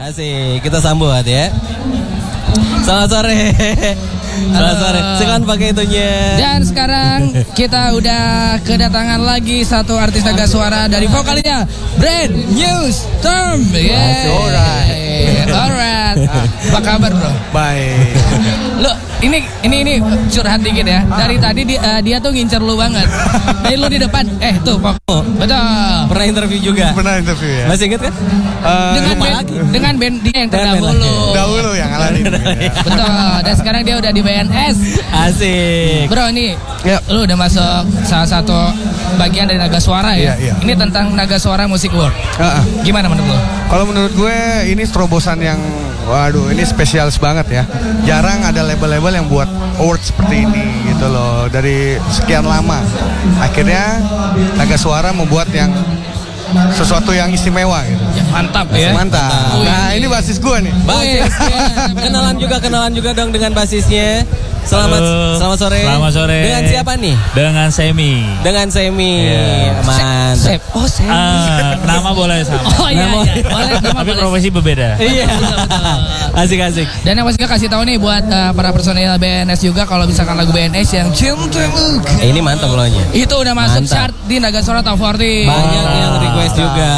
Asik, kita sambut ya. Selamat sore. Selamat sore. Silakan pakai itunya. Dan sekarang kita udah kedatangan lagi satu artis naga suara dari vokalnya Brand New Storm. Yeah. Alright. Alright. Apa kabar bro? Baik. Lo ini ini ini curhat dikit ya. Dari tadi dia, eh, dia tuh ngincer lu banget. Dari lu di depan. Eh tuh Pok. Betul. Pernah interview juga. Pernah interview ya? Masih inget kan? Eh, Dengan band, lagi. dengan band dia yang terdahulu. dahulu yang ngalahin. ya. Betul. Dan sekarang dia udah di BNS. Asik. Bro ini Ya. lu udah masuk salah satu bagian dari Naga Suara ya. Iya, iya. Ini tentang Naga Suara Music World. Ah, ah. Gimana menurut lu? Kalau menurut gue ini terobosan yang waduh ini spesialis banget ya. Jarang ada label-label yang buat award seperti ini gitu loh dari sekian lama. Akhirnya Naga Suara membuat yang sesuatu yang istimewa gitu. Ya, mantap ya. Mantap. Wih. Nah, ini basis gue nih. Basisnya. kenalan juga, kenalan juga dong dengan basisnya. Selamat Halo. selamat sore. Selamat sore. Dengan siapa nih? Dengan Semi. Dengan Semi. Iya. Mantap. Oh, Sep. Ah, nama boleh sama. Oh iya, Nama- iya. Boleh, nama Tapi boleh. profesi berbeda. Iya. Asik asik. Dan yang pasti kasih tahu nih buat eh, para personil BNS juga kalau misalkan lagu BNS yang Cinta. Eh, ini mantap logonya. itu udah masuk Mantap. chart di Naga Suara Top 40. Banyak yang request juga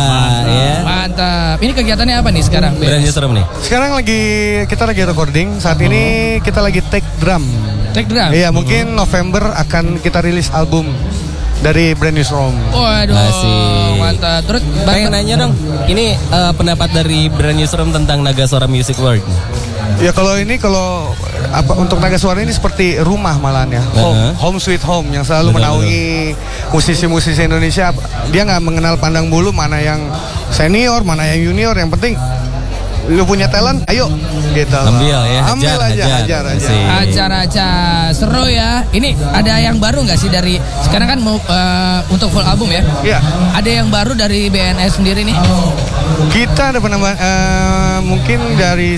ya. Mantap. Ini kegiatannya apa nih sekarang? Brand serem nih. Sekarang lagi kita lagi recording. Saat ini kita lagi take drum. Take drum. Iya, mungkin November akan kita rilis album dari Brand New Storm. Waduh, Asik. mantap. Terus Pengen nanya dong, ini eh, pendapat dari Brand Newsroom tentang Naga Suara Music World. Ya kalau ini kalau apa untuk Naga Suara ini seperti rumah malahan ya. Home, Uh-huh. home sweet home yang selalu Betul, menaungi musisi-musisi Indonesia. Dia nggak mengenal pandang bulu mana yang senior, mana yang junior. Yang penting lu punya talent, ayo gitu. Ambil ya, Ambil hajar, aja, hajar. hajar aja. Asik. acara-acara seru ya. Ini ada yang baru nggak sih dari sekarang kan mau eh, untuk full album ya? Iya. Ada yang baru dari BNS sendiri nih? Kita ada penambahan eh, mungkin dari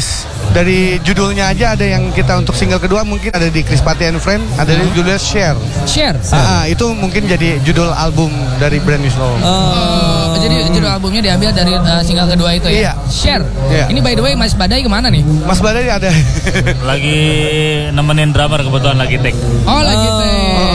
dari judulnya aja ada yang kita untuk single kedua mungkin ada di Chris Patti and Friend, ada di judulnya Share. Share. Ah, ah, itu mungkin jadi judul album dari Brand New Storm. Oh, jadi judul albumnya diambil dari eh, single kedua itu ya? Iya. Share. Iya. Ini by the way Mas Badai ke mana nih? Mas Badai ada. Lagi nemenin drummer kebetulan lagi take. Oh, lagi Oh. teh.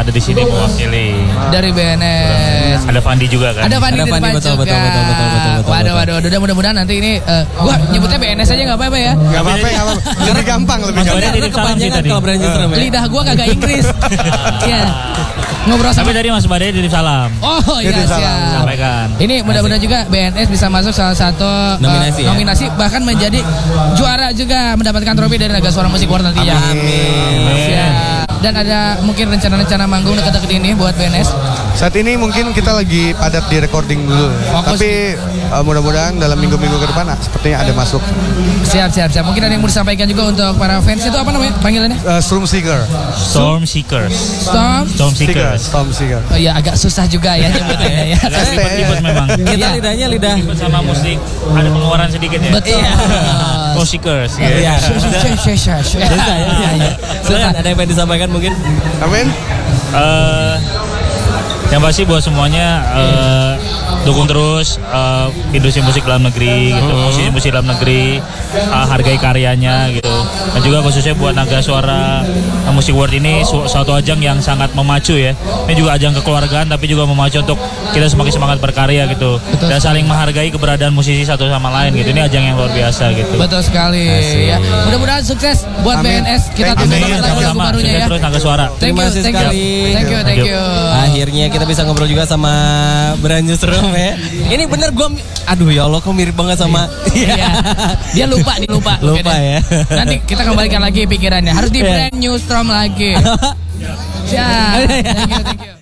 Ada di sini mewakili. Dari BNS. Ada Fandi juga kan. Ada Fandi Ada di Fandi, betul, juga. betul, betul, betul, betul, betul, Waduh, betul. waduh, waduh. Dan mudah-mudahan nanti ini, eh, gua nyebutnya BNS aja nggak apa-apa ya. Gak apa-apa, gak apa-apa. Lebih gampang, lebih Mas gampang. Karena kepanjangan tadi. kalau Brand Newsroom ya. Lidah gua kagak Inggris. Iya. Ngobrol sama Tapi tadi Mas Badai titip salam. Oh iya siap. Sampaikan. Ini mudah-mudahan juga BNS bisa masuk salah satu uh, Nominasi ya? nominasi bahkan menjadi juara juga mendapatkan trofi dari Naga Suara Musik Award nantinya. Amin. Siap. Dan ada mungkin rencana-rencana manggung dekat-dekat ini buat BNS. Saat ini mungkin kita lagi padat di recording dulu. Fokus. Tapi uh, mudah-mudahan dalam minggu-minggu ke depan ah, sepertinya ada masuk. Siap, siap, siap. Mungkin ada yang mau disampaikan juga untuk para fans itu apa namanya panggilannya? Uh, Storm Seeker. Storm Seekers. Storm. Storm Seeker. Storm Seeker. Oh iya agak susah juga ya nyebutnya ya. Ribet-ribet memang. Kita Iya. lidahnya lidah. Ribet sama musik. Ada pengeluaran sedikit ya. Betul. Iya. Storm Seekers. Iya. Iya, iya. Susah Silakan, ada yang pengen disampaikan mungkin? Amin. Eh, yang pasti buat semuanya eh, dukung terus eh, industri musik dalam negeri gitu musik musik dalam negeri eh, hargai karyanya gitu dan juga khususnya buat naga suara eh, musik world ini su- suatu ajang yang sangat memacu ya ini juga ajang kekeluargaan tapi juga memacu untuk kita semakin semangat berkarya gitu dan saling menghargai keberadaan musisi satu sama lain gitu ini ajang yang luar biasa gitu Betul sekali ya. Mudah-mudahan sukses buat Amin. BNS. Kita tunggu sama-sama barunya ya. terus naga suara Thank you, Terima kasih thank you. sekali. Thank you, thank you. Akhirnya kita bisa ngobrol juga sama Brand Newsroom ya. Ini bener gue, aduh ya Allah kok mirip banget sama. Iya. Dia lupa, dia lupa. Lupa Oke ya. Nanti kita kembalikan lagi pikirannya. Harus di Iya. brand new Storm lagi. Siap. Thank you, thank you.